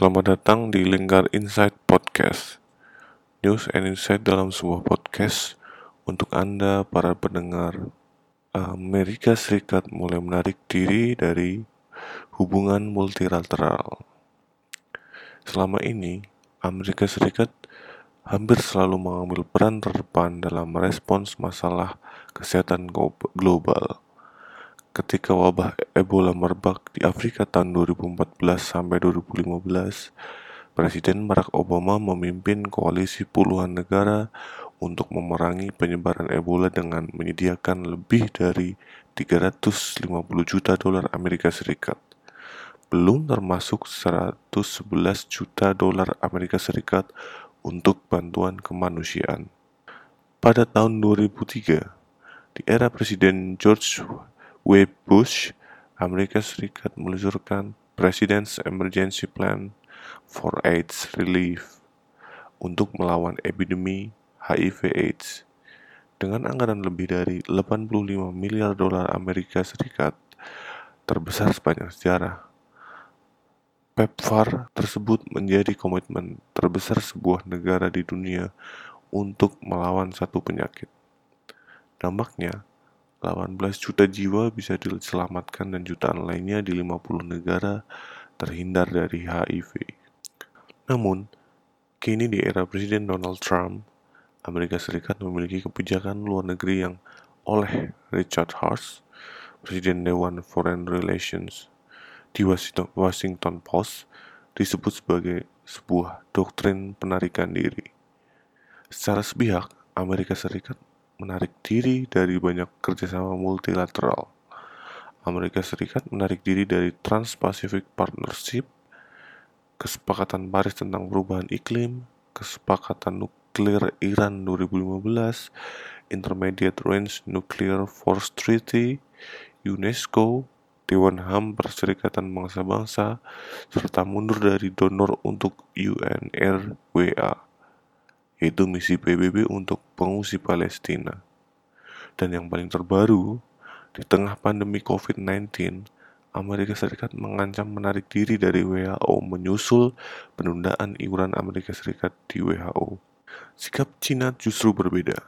Selamat datang di Lingkar Insight Podcast. News and Insight dalam sebuah podcast untuk Anda para pendengar. Amerika Serikat mulai menarik diri dari hubungan multilateral. Selama ini, Amerika Serikat hampir selalu mengambil peran terdepan dalam merespons masalah kesehatan global ketika wabah Ebola merebak di Afrika tahun 2014 sampai 2015, Presiden Barack Obama memimpin koalisi puluhan negara untuk memerangi penyebaran Ebola dengan menyediakan lebih dari 350 juta dolar Amerika Serikat. Belum termasuk 111 juta dolar Amerika Serikat untuk bantuan kemanusiaan. Pada tahun 2003, di era Presiden George W. Bush, Amerika Serikat meluncurkan President's Emergency Plan for AIDS Relief untuk melawan epidemi HIV/AIDS. Dengan anggaran lebih dari 85 miliar dolar Amerika Serikat, terbesar sepanjang sejarah. PEPFAR tersebut menjadi komitmen terbesar sebuah negara di dunia untuk melawan satu penyakit. Dampaknya, 18 juta jiwa bisa diselamatkan dan jutaan lainnya di 50 negara terhindar dari HIV. Namun, kini di era Presiden Donald Trump, Amerika Serikat memiliki kebijakan luar negeri yang oleh Richard Hart, Presiden Dewan Foreign Relations di Washington Post, disebut sebagai sebuah doktrin penarikan diri. Secara sepihak, Amerika Serikat menarik diri dari banyak kerjasama multilateral. Amerika Serikat menarik diri dari Trans-Pacific Partnership, Kesepakatan Paris tentang perubahan iklim, Kesepakatan Nuklir Iran 2015, Intermediate Range Nuclear Force Treaty, UNESCO, Dewan HAM Perserikatan Bangsa-Bangsa, serta mundur dari donor untuk UNRWA yaitu misi PBB untuk pengungsi Palestina. Dan yang paling terbaru, di tengah pandemi COVID-19, Amerika Serikat mengancam menarik diri dari WHO menyusul penundaan iuran Amerika Serikat di WHO. Sikap Cina justru berbeda.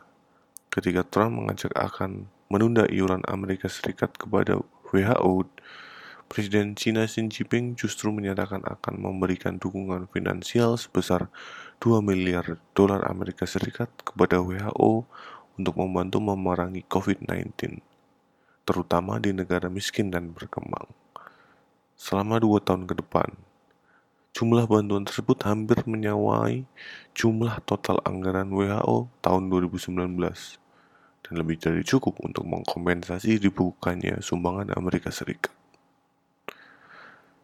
Ketika Trump mengajak akan menunda iuran Amerika Serikat kepada WHO, Presiden China Xi Jinping justru menyatakan akan memberikan dukungan finansial sebesar 2 miliar dolar Amerika Serikat kepada WHO untuk membantu memerangi COVID-19, terutama di negara miskin dan berkembang. Selama dua tahun ke depan, jumlah bantuan tersebut hampir menyawai jumlah total anggaran WHO tahun 2019 dan lebih dari cukup untuk mengkompensasi dibukanya sumbangan Amerika Serikat.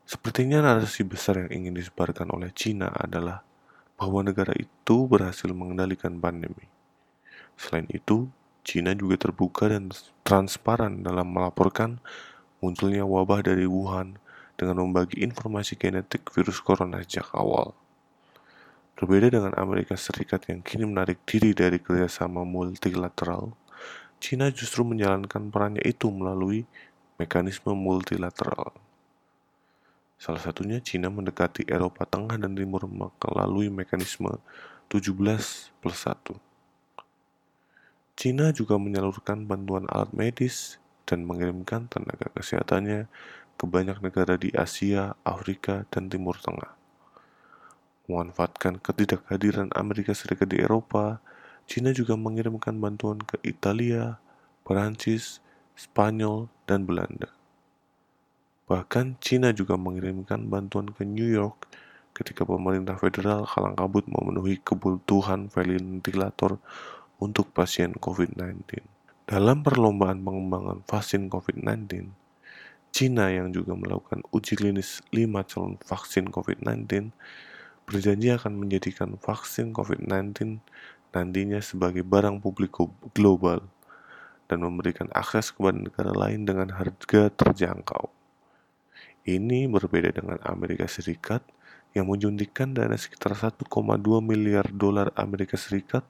Sepertinya narasi besar yang ingin disebarkan oleh China adalah bahwa negara itu berhasil mengendalikan pandemi. Selain itu, China juga terbuka dan transparan dalam melaporkan munculnya wabah dari Wuhan dengan membagi informasi genetik virus corona sejak awal. Berbeda dengan Amerika Serikat yang kini menarik diri dari kerjasama multilateral, China justru menjalankan perannya itu melalui mekanisme multilateral. Salah satunya Cina mendekati Eropa Tengah dan Timur melalui mekanisme 17 plus 1. Cina juga menyalurkan bantuan alat medis dan mengirimkan tenaga kesehatannya ke banyak negara di Asia, Afrika, dan Timur Tengah. Memanfaatkan ketidakhadiran Amerika Serikat di Eropa, Cina juga mengirimkan bantuan ke Italia, Perancis, Spanyol, dan Belanda. Bahkan China juga mengirimkan bantuan ke New York ketika pemerintah federal kalang kabut memenuhi kebutuhan ventilator untuk pasien COVID-19. Dalam perlombaan pengembangan vaksin COVID-19, China yang juga melakukan uji klinis 5 calon vaksin COVID-19 berjanji akan menjadikan vaksin COVID-19 nantinya sebagai barang publik global dan memberikan akses kepada negara lain dengan harga terjangkau. Ini berbeda dengan Amerika Serikat yang menyuntikkan dana sekitar 1,2 miliar dolar Amerika Serikat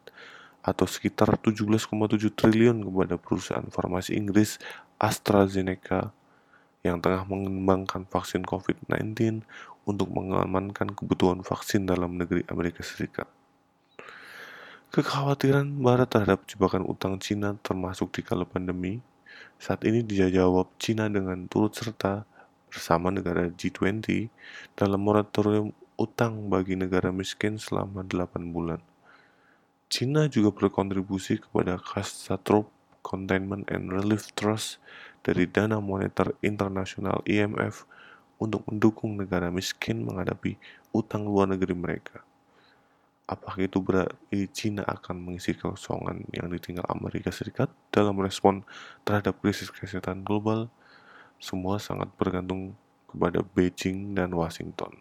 atau sekitar 17,7 triliun kepada perusahaan farmasi Inggris AstraZeneca yang tengah mengembangkan vaksin COVID-19 untuk mengamankan kebutuhan vaksin dalam negeri Amerika Serikat. Kekhawatiran Barat terhadap jebakan utang Cina termasuk di kala pandemi saat ini dijawab Cina dengan turut serta bersama negara G20 dalam moratorium utang bagi negara miskin selama 8 bulan. Cina juga berkontribusi kepada Catastrophe Containment and Relief Trust dari Dana Moneter Internasional IMF untuk mendukung negara miskin menghadapi utang luar negeri mereka. Apakah itu berarti Cina akan mengisi kosongan yang ditinggal Amerika Serikat dalam respon terhadap krisis kesehatan global? semua sangat bergantung kepada Beijing dan Washington.